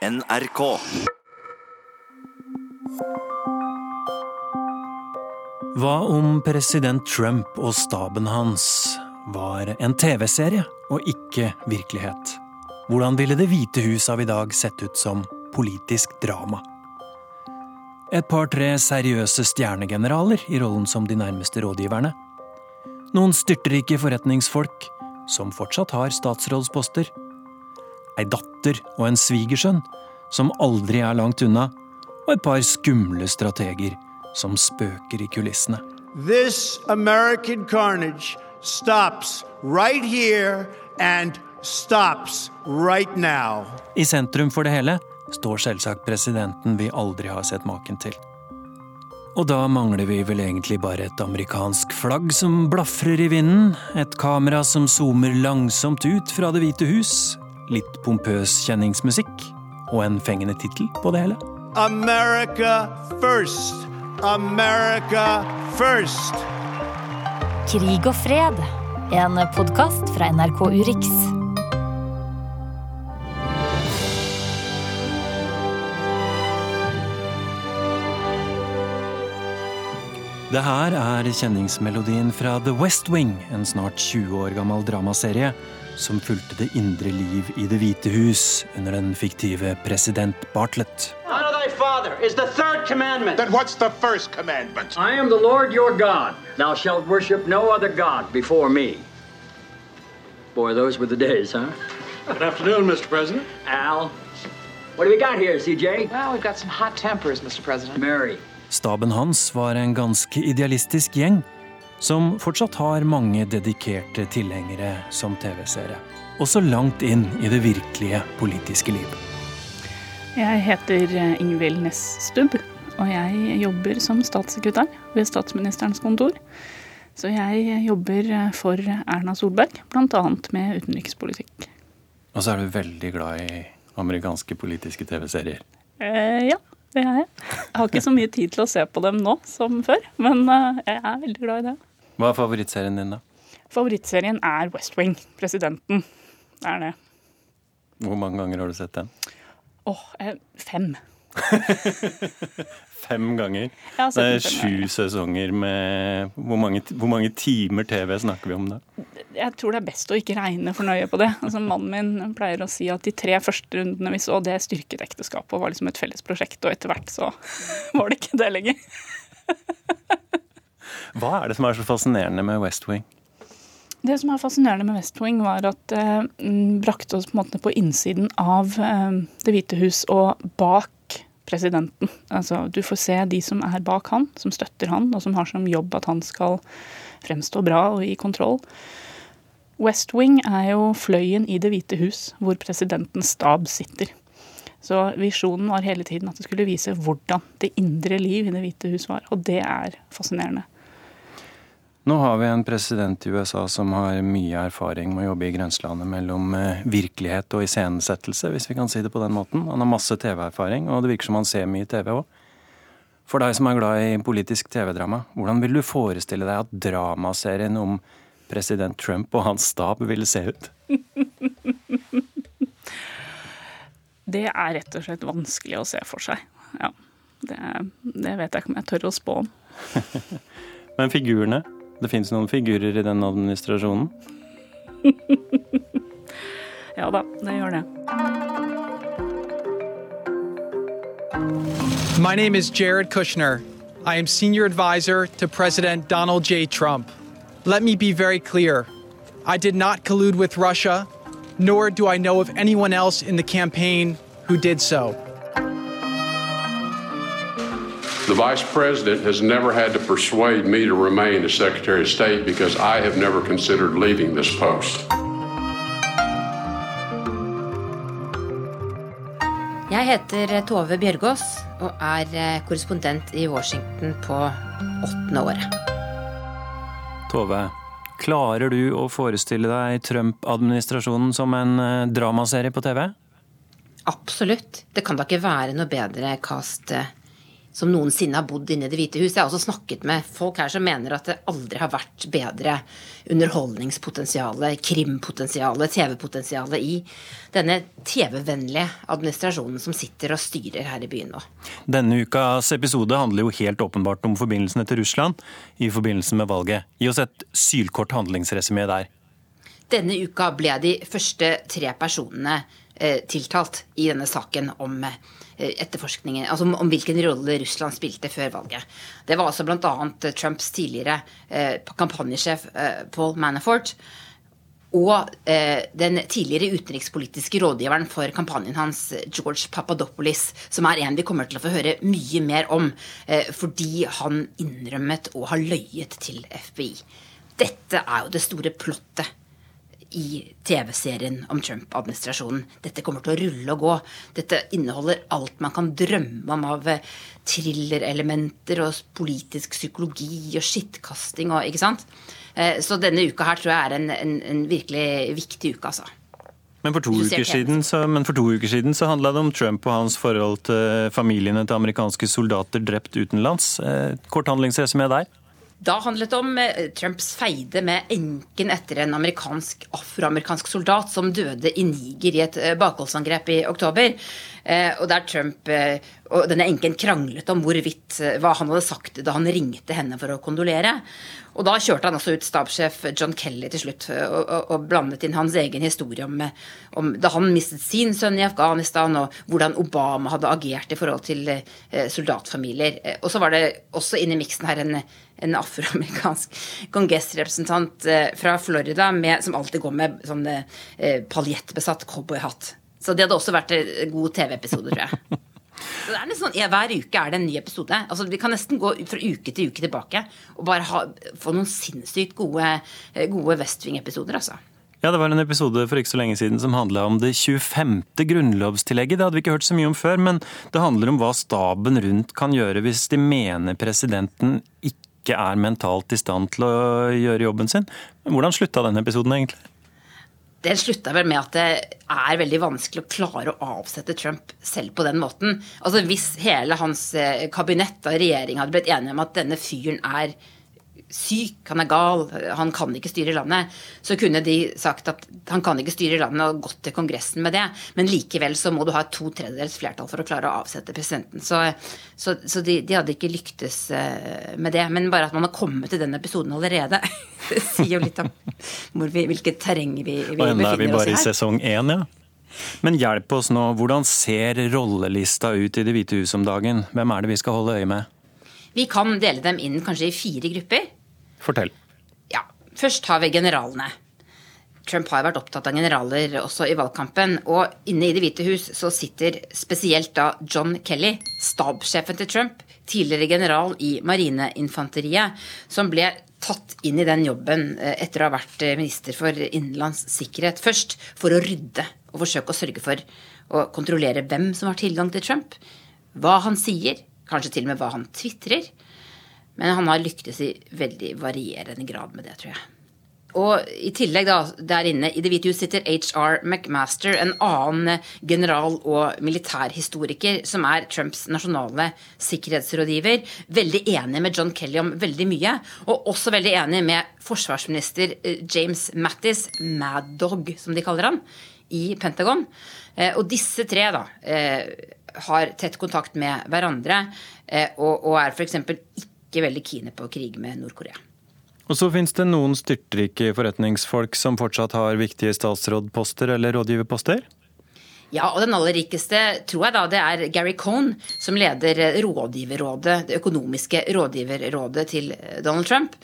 NRK. Hva om president Trump og staben hans var en TV-serie og ikke virkelighet? Hvordan ville Det hvite hus av i dag sett ut som politisk drama? Et par-tre seriøse stjernegeneraler i rollen som de nærmeste rådgiverne. Noen styrtrike forretningsfolk som fortsatt har statsrådsposter. Ei datter og en svigersønn som aldri er langt unna. Og et par skumle strateger som spøker i kulissene. This American carnage stops right here and stops right now. I sentrum for det hele står selvsagt presidenten vi aldri har sett maken til. Og da mangler vi vel egentlig bare et amerikansk flagg som blafrer i vinden, et kamera som zoomer langsomt ut fra Det hvite hus, litt pompøs kjenningsmusikk og en fengende tittel på det hele. America first. America first. Krig og fred. En podkast fra NRK Urix. Det her er kjenningsmelodien fra The West Wing, en snart 20 år gammel dramaserie som fulgte det indre liv i Det hvite hus under den fiktive president Bartlett. Father is the third commandment. Then what's the first commandment? I am the Lord your God. Thou shalt worship no other God before me. Boy, those were the days, huh? Good afternoon, Mr. President. Al, what do we got here, CJ? Well, we've got some hot tempers, Mr. President. Mary. Staben hans var en ganske idealistisk gjeng, som fortsatt har mange dedikerte tilhengere som TV-serie. Også langt inn i det virkelige politiske liv. Jeg heter Ingvild Næss Stubb, og jeg jobber som statssekretær ved statsministerens kontor. Så jeg jobber for Erna Solberg, bl.a. med utenrikspolitikk. Og så er du veldig glad i amerikanske politiske TV-serier. Eh, ja, det er jeg. Jeg har ikke så mye tid til å se på dem nå som før, men eh, jeg er veldig glad i det. Hva er favorittserien din, da? Favorittserien er West Wing, Presidenten. Det er det. Hvor mange ganger har du sett den? Åh, eh, fem. Fem ganger? Det er sju sesonger med hvor mange, hvor mange timer TV snakker vi om da? Jeg tror det er best å ikke regne for nøye på det. Altså, mannen min pleier å si at de tre første rundene vi så, det styrket ekteskapet og var liksom et felles prosjekt, og etter hvert så var det ikke det lenger. Hva er det som er så fascinerende med West Wing? Det som er fascinerende med West Wing, var at det mm, brakte oss på en måte på innsiden av eh, Det hvite hus og bak presidenten. Altså, du får se de som er bak han, som støtter han, og som har som jobb at han skal fremstå bra og i kontroll. West Wing er jo fløyen i Det hvite hus, hvor presidentens stab sitter. Så visjonen var hele tiden at det skulle vise hvordan det indre liv i Det hvite hus var. Og det er fascinerende. Nå har vi en president i USA som har mye erfaring med å jobbe i grenselandet mellom eh, virkelighet og iscenesettelse, hvis vi kan si det på den måten. Han har masse TV-erfaring, og det virker som han ser mye TV òg. For deg som er glad i politisk TV-drama, hvordan vil du forestille deg at dramaserien om president Trump og hans stab ville se ut? Det er rett og slett vanskelig å se for seg. Ja, det, det vet jeg ikke om jeg tør å spå om. Men figurene? Det fins noen figurer i den administrasjonen? Ja da, det gjør det. My name is Jared Kushner. I am senior advisor to President Donald J. Trump. Let me be very clear. I did not collude with Russia, nor do I know of anyone else in the campaign who did so. Vice President has never had to persuade me to remain as Secretary of State because I have never considered leaving this post. Jeg heter Tove Bjørgaas og er eh, korrespondent i Washington på åttende året. Tove, klarer du å forestille deg Trump-administrasjonen som en eh, dramaserie på TV? Absolutt. Det kan da ikke være noe bedre cast eh, som noensinne har bodd inne i Det hvite hus. Jeg har også snakket med folk her som mener at det aldri har vært bedre underholdningspotensialet, krimpotensialet, TV-potensialet i denne TV-vennlige administrasjonen som sitter og styrer her i byen nå. Denne ukas episode handler jo helt åpenbart om forbindelsene til Russland i forbindelse med valget. Gi oss et sylkort handlingsresymé der. Denne uka ble de første tre personene eh, tiltalt i denne saken om eh, etterforskningen, altså om, hvilken rolle Russland spilte før valget. Det var altså bl.a. Trumps tidligere eh, kampanjesjef eh, Paul Manafort og eh, den tidligere utenrikspolitiske rådgiveren for kampanjen hans, George Papadopoulos, som er en vi kommer til å få høre mye mer om, eh, fordi han innrømmet å ha løyet til FBI. Dette er jo det store plottet i TV-serien om Trump-administrasjonen. Dette kommer til å rulle og gå. Dette inneholder alt man kan drømme om av eh, thrillerelementer og politisk psykologi og skittkasting og ikke sant. Eh, så denne uka her tror jeg er en, en, en virkelig viktig uke, altså. Men for, siden, så, men for to uker siden så handla det om Trump og hans forhold til familiene til amerikanske soldater drept utenlands. Kort handlingsreise med der? Da handlet det om eh, Trumps feide med enken etter en amerikansk, afroamerikansk soldat som døde i Niger i et eh, bakholdsangrep i oktober. Eh, og der Trump og denne enken kranglet om hvorvidt hva han hadde sagt da han ringte henne for å kondolere. Og da kjørte han også ut stabssjef John Kelly til slutt og, og, og blandet inn hans egen historie om, om, da han mistet sin sønn i Afghanistan, og hvordan Obama hadde agert i forhold til soldatfamilier. Og så var det også inne i miksen her en, en afroamerikansk kongressrepresentant eh, fra Florida med, som alltid går med sånn eh, paljettbesatt cowboyhatt. Så det hadde også vært en god TV-episode, tror jeg. Så det er sånn, ja, Hver uke er det en ny episode. Altså, vi kan nesten gå fra uke til uke tilbake og bare ha, få noen sinnssykt gode, eh, gode West Wing-episoder. altså. Ja, Det var en episode for ikke så lenge siden som handla om det 25. grunnlovstillegget. Det hadde vi ikke hørt så mye om før, men det handler om hva staben rundt kan gjøre hvis de mener presidenten ikke er mentalt i stand til å gjøre jobben sin. Hvordan slutta den episoden egentlig? det slutta vel med at det er veldig vanskelig å klare å avsette Trump selv på den måten. Altså Hvis hele hans eh, kabinett og regjering hadde blitt enige om at denne fyren er syk, han er gal, han kan ikke styre landet, så kunne de sagt at han kan ikke styre landet og gått til Kongressen med det. Men likevel så må du ha to tredjedels flertall for å klare å avsette presidenten. Så, så, så de, de, hadde ikke lyktes eh, med det. Men bare at man har kommet til den episoden allerede, det sier jo litt om vi, hvilket terreng vi, vi befinner oss i her. Og ennå er vi bare i sesong én, ja. Men hjelp oss nå, hvordan ser rollelista ut i Det hvite hus om dagen? Hvem er det vi skal holde øye med? Vi kan dele dem inn kanskje i fire grupper. Fortell. Ja, Først har vi generalene. Trump har vært opptatt av generaler også i valgkampen. Og inne i Det hvite hus så sitter spesielt da John Kelly, stabssjefen til Trump, tidligere general i marineinfanteriet, som ble tatt inn i den jobben eh, etter å ha vært eh, minister for innenlands sikkerhet. Først for å rydde og forsøke å sørge for å kontrollere hvem som har tilgang til Trump, hva han sier, kanskje til og med hva han tvitrer. Men han har lyktes i veldig varierende grad med det, tror jeg. Og i tillegg, da, der inne i Det hvite hus sitter HR McMaster, en annen general- og militærhistoriker som er Trumps nasjonale sikkerhetsrådgiver. Veldig enig med John Kelly om veldig mye. Og også veldig enig med forsvarsminister eh, James Mattis, Mad Dog, som de kaller han, i Pentagon. Eh, og disse tre da eh, har tett kontakt med hverandre og er f.eks. ikke ikke veldig kine på å krige med Nord-Korea. Og så finnes det noen styrtrike forretningsfolk som fortsatt har viktige statsrådposter eller rådgiverposter? Ja, og den aller rikeste tror jeg da det er Gary Cohn, som leder rådgiverrådet, det økonomiske rådgiverrådet til Donald Trump.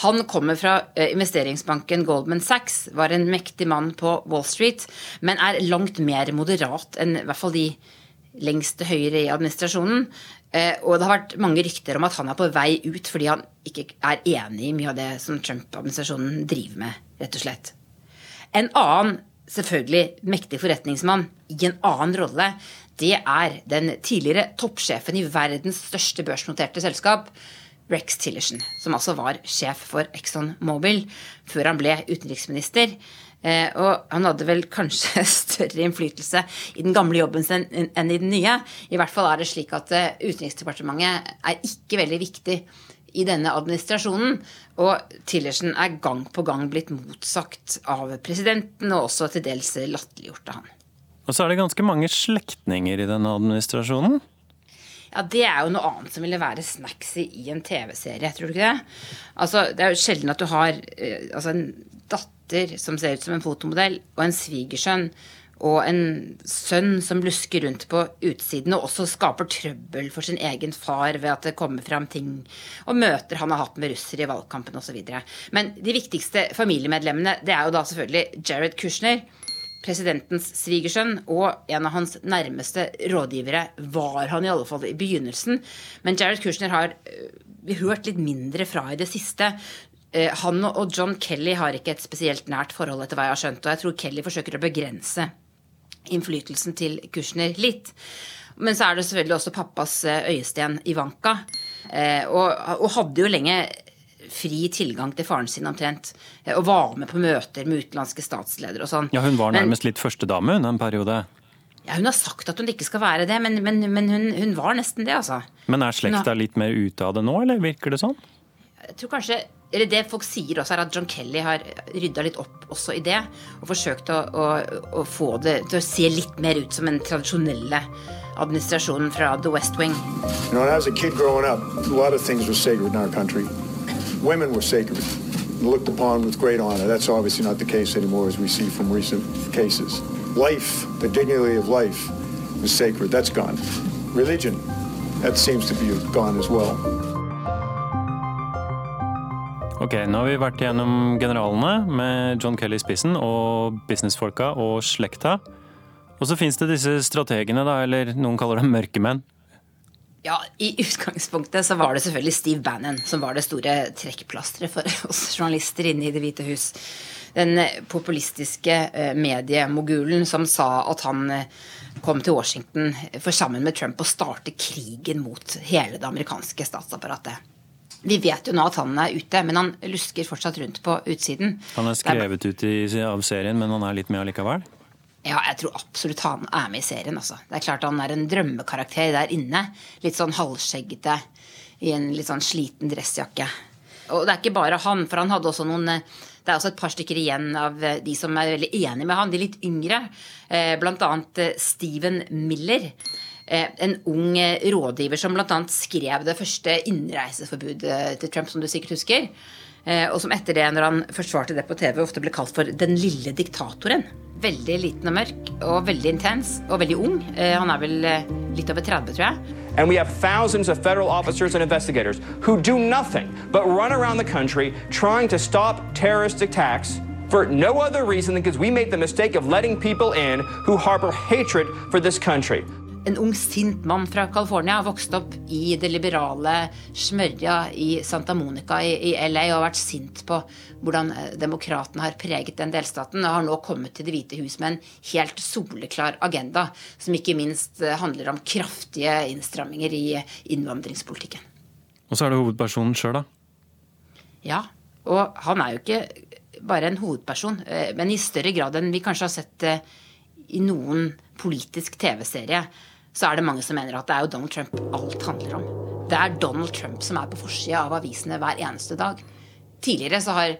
Han kommer fra eh, investeringsbanken Goldman Sachs, var en mektig mann på Wall Street, men er langt mer moderat enn i hvert fall de lengst til høyre i administrasjonen. Eh, og det har vært mange rykter om at han er på vei ut fordi han ikke er enig i mye av det som Trump-administrasjonen driver med, rett og slett. En annen selvfølgelig mektig forretningsmann i en annen rolle, det er den tidligere toppsjefen i verdens største børsnoterte selskap, Rex Tillerson, som altså var sjef for Exxon Mobil før han ble utenriksminister. Eh, og han hadde vel kanskje større innflytelse i den gamle jobben sin enn i den nye. I hvert fall er det slik at eh, Utenriksdepartementet er ikke veldig viktig i denne administrasjonen. Og Tillersen er gang på gang blitt motsagt av presidenten, og også til dels latterliggjort av han. Og så er det ganske mange slektninger i denne administrasjonen. Ja, Det er jo noe annet som ville være snacksy i en TV-serie, tror du ikke det? Altså, Det er jo sjelden at du har eh, altså en datter som ser ut som en fotomodell, og en svigersønn og en sønn som lusker rundt på utsiden og også skaper trøbbel for sin egen far ved at det kommer fram ting og møter han har hatt med russere i valgkampen osv. Men de viktigste familiemedlemmene det er jo da selvfølgelig Jared Kushner, presidentens svigersønn, og en av hans nærmeste rådgivere var han i alle fall i begynnelsen. Men Jared Kushner har vi hørt litt mindre fra i det siste. Eh, han og John Kelly har ikke et spesielt nært forhold, etter hva jeg har skjønt. Og jeg tror Kelly forsøker å begrense innflytelsen til Kushner litt. Men så er det selvfølgelig også pappas eh, øyesten Ivanka. Eh, og, og hadde jo lenge fri tilgang til faren sin omtrent. Og var med på møter med utenlandske statsledere og sånn. Ja, hun var nærmest men, litt førstedame hun en periode. Ja, Hun har sagt at hun ikke skal være det, men, men, men hun, hun, var nesten det, altså. Men er slekta litt mer ute av det nå, eller virker det sånn? Jeg tror kanskje eller Det folk sier også, er at John Kelly har rydda litt opp også i det. Og forsøkt å, å, å, få det til å se litt mer ut som en tradisjonelle administrasjonen fra The West Wing. You know, as a kid growing up, a lot of things were sacred in our country. Women were sacred, looked upon with great honor. That's obviously not the case anymore, as we see from recent cases. Life, the dignity of life, was sacred. That's gone. Religion, that seems to be gone as well. Ok, Nå har vi vært gjennom generalene med John Kelly i spissen, og businessfolka og slekta. Og så fins det disse strategene, da, eller noen kaller dem mørkemenn. Ja, I utgangspunktet så var det selvfølgelig Steve Bannon som var det store trekkplasteret for oss journalister inne i Det hvite hus. Den populistiske eh, mediemogulen som sa at han eh, kom til Washington for sammen med Trump å starte krigen mot hele det amerikanske statsapparatet. Vi vet jo nå at han er ute, men han lusker fortsatt rundt på utsiden. Han er skrevet ut i, av serien, men han er litt med allikevel? Ja, jeg tror absolutt han er med i serien. Altså. Det er klart Han er en drømmekarakter der inne. Litt sånn halvskjeggete i en litt sånn sliten dressjakke. Og det er ikke bare han, for han hadde også noen det er også et par stykker igjen av de som er veldig enige med han, de litt yngre. Eh, blant annet eh, Steven Miller. Eh, en ung eh, rådgiver som bl.a. skrev det første innreiseforbudet til Trump, som du sikkert husker. Eh, og som etter det, når han forsvarte det på TV, ofte ble kalt for 'den lille diktatoren'. Veldig liten og mørk og veldig intens og veldig ung. Han er vel litt over 30, tror jeg. And we have thousands of federal officers and investigators who do nothing but run around the country trying to stop terrorist attacks for no other reason than because we made the mistake of letting people in who harbor hatred for this country en ung, sint mann fra California vokst opp i det liberale smørja i Santa Monica i, i, LA og har vært sint på hvordan eh, demokratene har preget den delstaten, og har nå kommet til Det hvite hus med en helt soleklar agenda, som ikke minst eh, handler om kraftige innstramminger i innvandringspolitikken. Og så er det hovedpersonen sjøl, da? Ja. Og han er jo ikke bare en hovedperson, eh, men i større grad enn vi kanskje har sett i noen politisk TV-serie så er det mange som mener at det er jo Donald Trump alt handler om. Det er Donald Trump som er på forsida av avisene hver eneste dag. Tidligere så har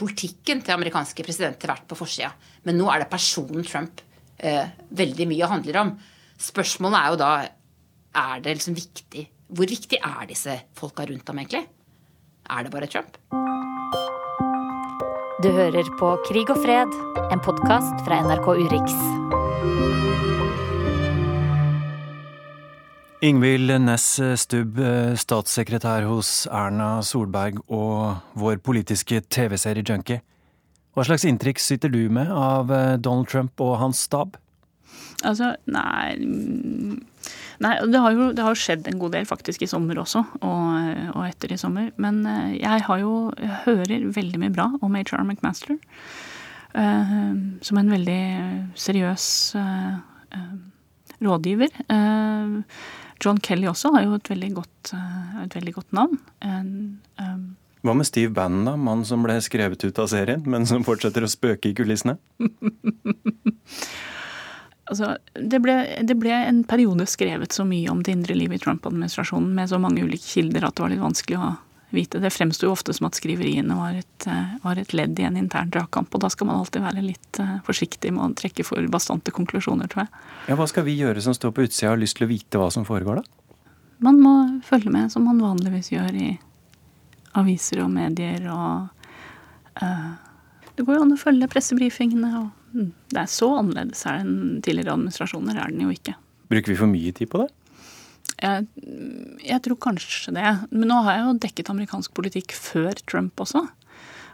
politikken til amerikanske presidenter vært på forsida, men nå er det personen Trump eh, veldig mye handler om. Spørsmålet er jo da er det liksom viktig Hvor viktig er disse folka rundt ham, egentlig? Er det bare Trump? Du hører på Krig og fred, en podkast fra NRK Urix. Ingvild Næss Stubb, statssekretær hos Erna Solberg og vår politiske TV-serie-junkie. Hva slags inntrykk sitter du med av eh, Donald Trump og hans stab? Altså, nei mm, Nei, det har jo det har skjedd en god del faktisk i sommer også, og, og, etter i sommer. Men eh, jeg har jo jeg hører veldig mye bra om HR McMaster. Uh, som en veldig seriøs uh, uh, rådgiver. John Kelly også har jo et veldig godt, eh, et veldig godt navn. En, um, Hva med Steve Bannon, da? Mannen som ble skrevet ut av serien, men som fortsetter å spøke i kulissene? altså, det ble, det ble, en periode skrevet så mye om det indre livet i Trump-administrasjonen med så mange ulike kilder at det var litt vanskelig å vite. Det fremsto jo ofte som at skriveriene var et, eh, var et, ledd i en intern dragkamp. Og da skal man alltid være litt eh, forsiktig med å trekke for bastante konklusjoner, tror jeg. Ja, Hva skal vi gjøre som står på utsida og har lyst til å vite hva som foregår, da? Man må følge med som man vanligvis gjør i aviser og medier og uh, Det går jo an å følge pressebrifingene og mm, Det er så annerledes her enn tidligere administrasjoner, er den jo ikke. Bruker vi for mye tid på det? Jeg, jeg, tror kanskje det. Men nå har jeg jo dekket amerikansk politikk før Trump også.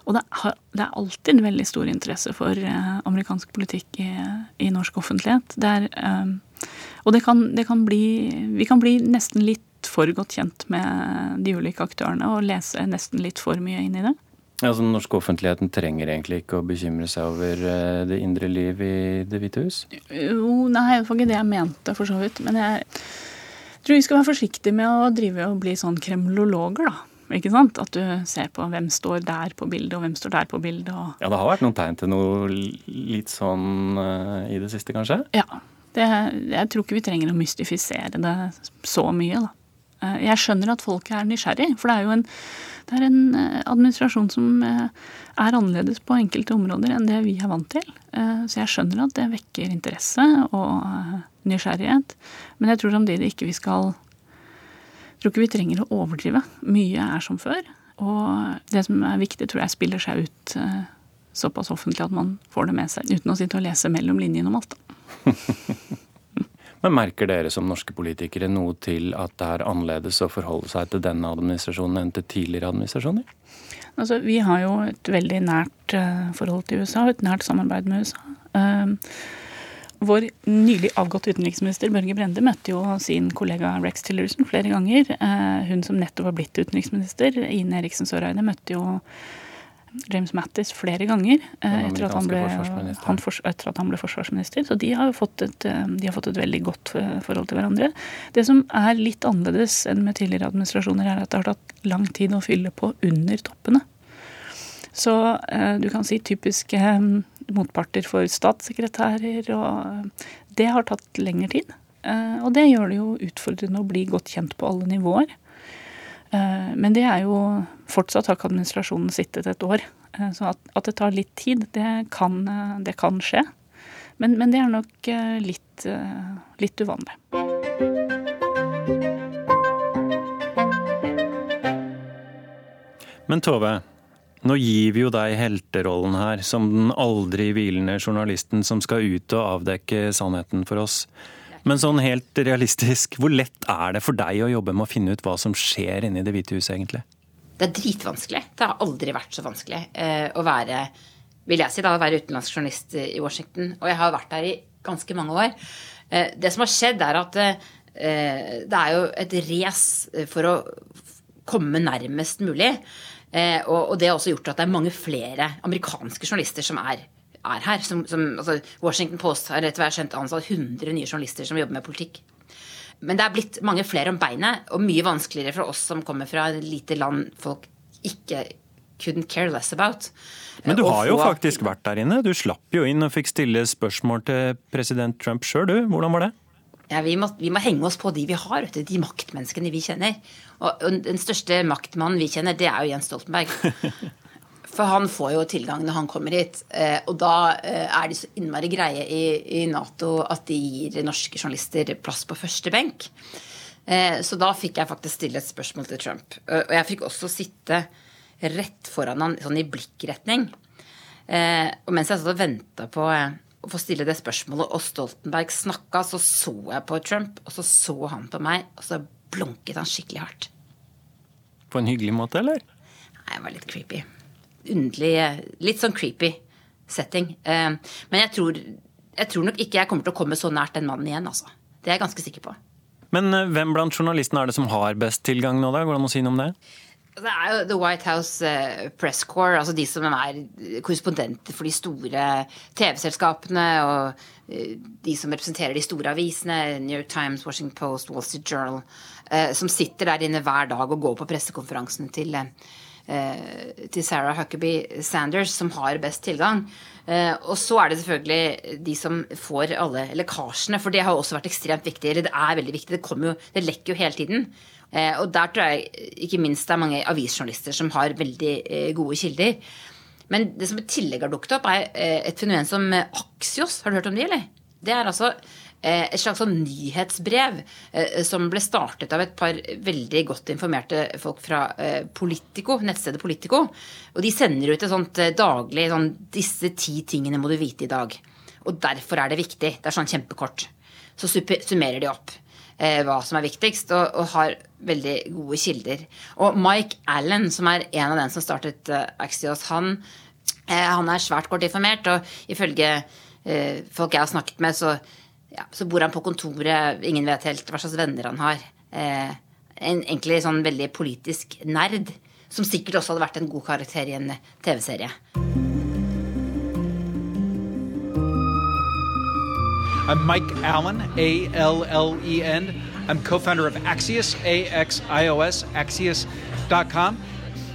Og det, har, det er alltid veldig stor interesse for eh, amerikansk politikk i, i norsk offentlighet. Det er, eh, og det kan, det kan bli Vi kan bli nesten litt for godt kjent med de ulike aktørene og lese nesten litt for mye inn i det. Ja, så Den norske offentligheten trenger egentlig ikke å bekymre seg over eh, det indre liv i Det hvite hus? Jo, nei, det var ikke det jeg mente, for så vidt. Men jeg tror vi skal være forsiktige med å drive og bli sånn kremlologer, da. Ikke sant? At du ser på hvem står der på bildet, og hvem står der på bildet. Og... Ja, det har vært noen tegn til noe litt sånn uh, i det siste, kanskje? Ja. Det, jeg tror ikke vi trenger å mystifisere det så mye, da. Uh, jeg skjønner at folk er nysgjerrig, for det er jo en, det er en uh, administrasjon som er annerledes på enkelte områder enn det vi er vant til. Så jeg skjønner at det vekker interesse og nysgjerrighet. Men jeg tror samtidig ikke vi skal jeg tror ikke vi trenger å overdrive. Mye er som før. Og det som er viktig, tror jeg spiller seg ut eh, såpass offentlig at man får det med seg, uten å sitte og lese mellom linjene om alt. Men merker dere som norske politikere noe til at det er annerledes å forholde seg til denne administrasjonen enn til tidligere administrasjoner? Altså, vi har jo et veldig nært eh, forhold til USA et nært samarbeid med USA. Uh, vår nylig avgåtte utenriksminister Børge Brende møtte jo sin kollega Rex Tillerson flere ganger. Eh, hun som nettopp var blitt utenriksminister, Ine Eriksen Søreide, møtte jo James Mattis flere ganger eh, etter at, ble, han, etter at, han ble, forsvarsminister. Så de har, et, eh, de har fått et veldig godt forhold til hverandre. Det som er litt annerledes enn med tidligere administrasjoner, er at det har tatt lang tid å fylle på under toppene. Så du kan si typiske motparter for statssekretærer, og det har tatt lengre tid. Eh, og det gjør det jo utfordrende å bli godt kjent på alle nivåer. Eh, men det er jo Fortsatt har ikke administrasjonen sittet et år. Eh, så at, at det tar litt tid, det kan, det kan skje. Men, men, det er nok litt, litt uvanlig. Men Tove, nå gir vi jo deg helterollen her, som den aldri hvilende journalisten som skal ut og avdekke sannheten for oss. Men sånn helt realistisk, hvor lett er det for deg å jobbe med å finne ut hva som skjer inne i Det hvite huset, egentlig? Det er dritvanskelig. Det har aldri vært så vanskelig eh, å være vil jeg si da, å være utenlandsk journalist i Washington. Og jeg har vært der i ganske mange år. Eh, det som har skjedd, er at eh, det er jo et race for å komme nærmest mulig. Eh, og, og, det har også gjort at det er mange flere amerikanske journalister som er, er her. Som, som, altså Washington Post har etter hva jeg skjønt ansatt 100 nye journalister som jobber med politikk. Men det er blitt mange flere om beinet, og mye vanskeligere for oss som kommer fra et lite land folk ikke couldn't care less about. Men du har jo faktisk vært der inne. Du slapp jo inn og fikk stille spørsmål til president Trump sjøl, du. Hvordan var det? Ja, vi må, vi må, henge oss på de vi har, de maktmenneskene vi kjenner. Og, og den største maktmannen vi kjenner, det er jo Jens Stoltenberg. For han får jo tilgang når han kommer hit. Eh, og da eh, er de så innmari greie i, i, Nato at de gir norske journalister plass på første benk. Eh, så da fikk jeg faktisk stille et spørsmål til Trump. Og jeg fikk også sitte rett foran han sånn i blikkretning. Og mens jeg satt og venta på å få stille det spørsmålet, og Stoltenberg snakka, så så jeg på Trump, og så så han på meg, og så blunket han skikkelig hardt. På en hyggelig måte, eller? Nei, det var litt creepy. Underlig Litt sånn creepy setting. Eh, men jeg tror, jeg tror nok ikke jeg kommer til å komme så nært den mannen igjen, altså. Det er jeg ganske sikker på. Men eh, hvem blant journalistene er det som har best tilgang nå, da? Går det an å si noe om det? Det er jo The White House uh, Press Corps, altså de som er korrespondenter for de store TV-selskapene, og de som representerer de store avisene, New York Times, Washington Post, Wall Street Journal, som sitter der inne hver dag og går på pressekonferansene til eh, til Sarah Huckaby Sanders, som har best tilgang. Eh, og så er det selvfølgelig de som får alle lekkasjene, for det har også vært ekstremt viktig. Eller det er veldig viktig. Det, jo, det lekker jo hele tiden. Eh, og der tror jeg ikke minst det er mange avisjournalister som har veldig eh, gode kilder. Men det som i tillegg har dukket opp, er eh, et fenomen som Axios. Har du hørt om de, eller? Det er altså Eh, et slags sånn nyhetsbrev eh, som ble startet av et par veldig godt informerte folk fra eh, Politico, nettstedet Politico. Og de sender ut et sånt daglig sånn 'Disse ti tingene må du vite i dag'. Og derfor er det viktig. Det er sånn kjempekort. Så summerer de opp hva som er viktigst, og, og, har veldig gode kilder. Og Mike Allen, som er en av dem som startet Axios, han, han er svært godt informert, og ifølge folk jeg har snakket med, så ja, så bor han på kontoret, ingen vet helt hva slags venner han har. Eh, en egentlig sånn veldig politisk nerd, som sikkert også hadde vært en god karakter i en TV-serie. I'm Mike Allen, A-L-L-E-N. I'm co-founder of Axios, A-X-I-O-S, Axios.com.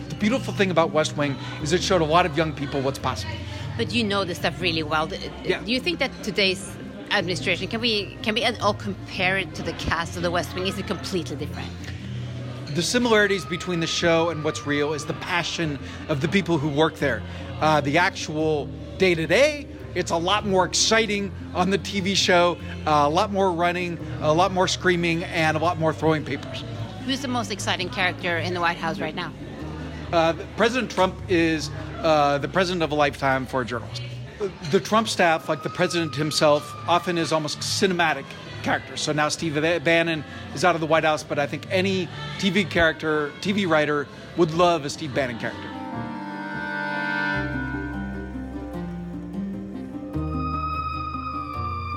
The beautiful thing about West Wing is it showed a lot of young people what's possible. But you know this stuff really well. Yeah. Do you think that today's administration, can we can we all compare it to the cast of The West Wing? Is it completely different? The similarities between the show and what's real is the passion of the people who work there. Uh, the actual day to day, it's a lot more exciting on the TV show, uh, a lot more running, a lot more screaming, and a lot more throwing papers. Who's the most exciting character in the White House right now? Uh, President Trump is uh, the president of a lifetime for a journalist the Trump staff, like the president himself, often is almost cinematic characters. So now Steve Bannon is out of the White House, but I think any TV character, TV writer would love a Steve Bannon character.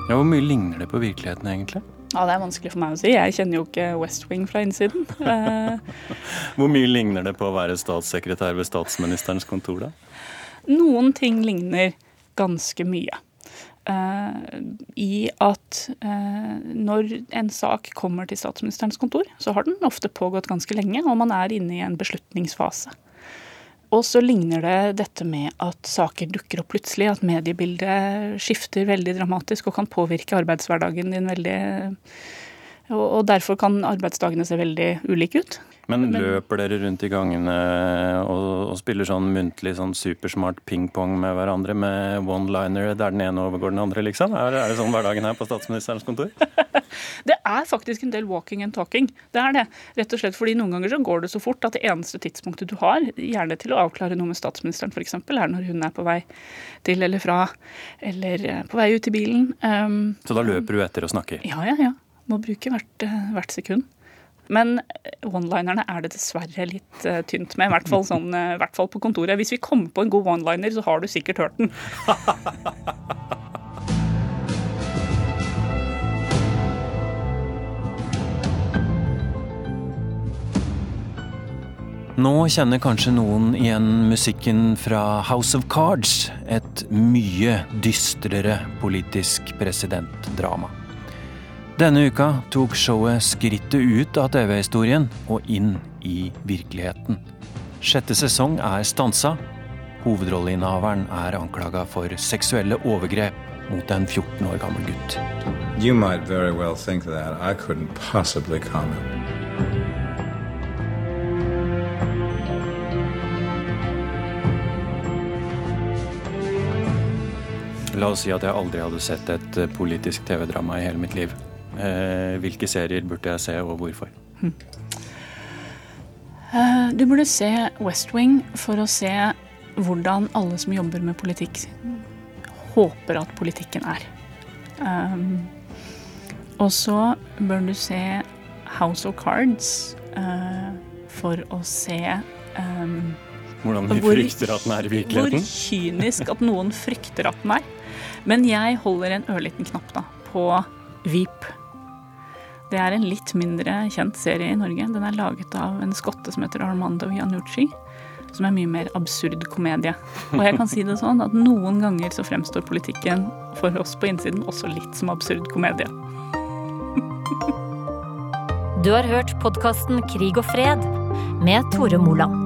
Ja, Hvor mye ligner det på virkeligheten, egentlig? Ja, Det er vanskelig for meg å si. Jeg kjenner jo ikke West Wing fra innsiden. Hvor mye ligner det på å være statssekretær ved statsministerens kontor, da? Noen ting ligner ganske mye. Uh, I at uh, når en sak kommer til statsministerens kontor, så har den ofte pågått ganske lenge, og man er inne i en beslutningsfase. Og så ligner det dette med at saker dukker opp plutselig, at mediebildet skifter veldig dramatisk og kan påvirke arbeidshverdagen din veldig og derfor kan arbeidsdagene se veldig ulike ut. Men løper dere rundt i gangene og, og spiller sånn muntlig sånn supersmart pingpong med hverandre med one-liner der den ene overgår den andre, liksom? Er, er det sånn hverdagen her på statsministerens kontor? det er faktisk en del walking and talking. Det er det. Rett og slett fordi noen ganger så går det så fort at det eneste tidspunktet du har, gjerne til å avklare noe med statsministeren f.eks., er når hun er på vei til eller fra, eller eh, på vei ut i bilen. Um, så da løper du etter og snakker? Ja, ja, ja. Må bruke hvert, eh, hvert sekund. Men one-linerne er det dessverre litt uh, tynt med, i hvert, sånn, uh, hvert fall på kontoret. Hvis vi kommer på en god one-liner, så har du sikkert hørt den. Nå kjenner kanskje noen igjen musikken fra House of Cards, et mye dystrere politisk presidentdrama. Denne uka tok showet skrittet ut av TV-historien og inn i virkeligheten. Sjette sesong er stansa. Hovedrolleinnehaveren er anklaga for seksuelle overgrep mot en 14 år gammel gutt. You might very well think that. I couldn't possibly comment. La oss si at jeg aldri hadde sett et politisk TV-drama i hele mitt liv. Eh, hvilke serier burde jeg se, og hvorfor? Hm. Du burde se West Wing for å se hvordan alle som jobber med politikk, håper at politikken er. Um, og så bør du se House of Cards for å se Hvordan hvor, frykter at den er i virkeligheten? Hvor kynisk at noen frykter at den er. Men jeg holder en ørliten knapp da, på Veep. Det er en litt mindre kjent serie i Norge. Den er laget av en skotte som heter Armando Janucci. Som er mye mer absurd komedie. Og jeg kan si det sånn at noen ganger så fremstår politikken for oss på innsiden også litt som absurd komedie. Du har hørt podkasten Krig og fred med Tore Moland.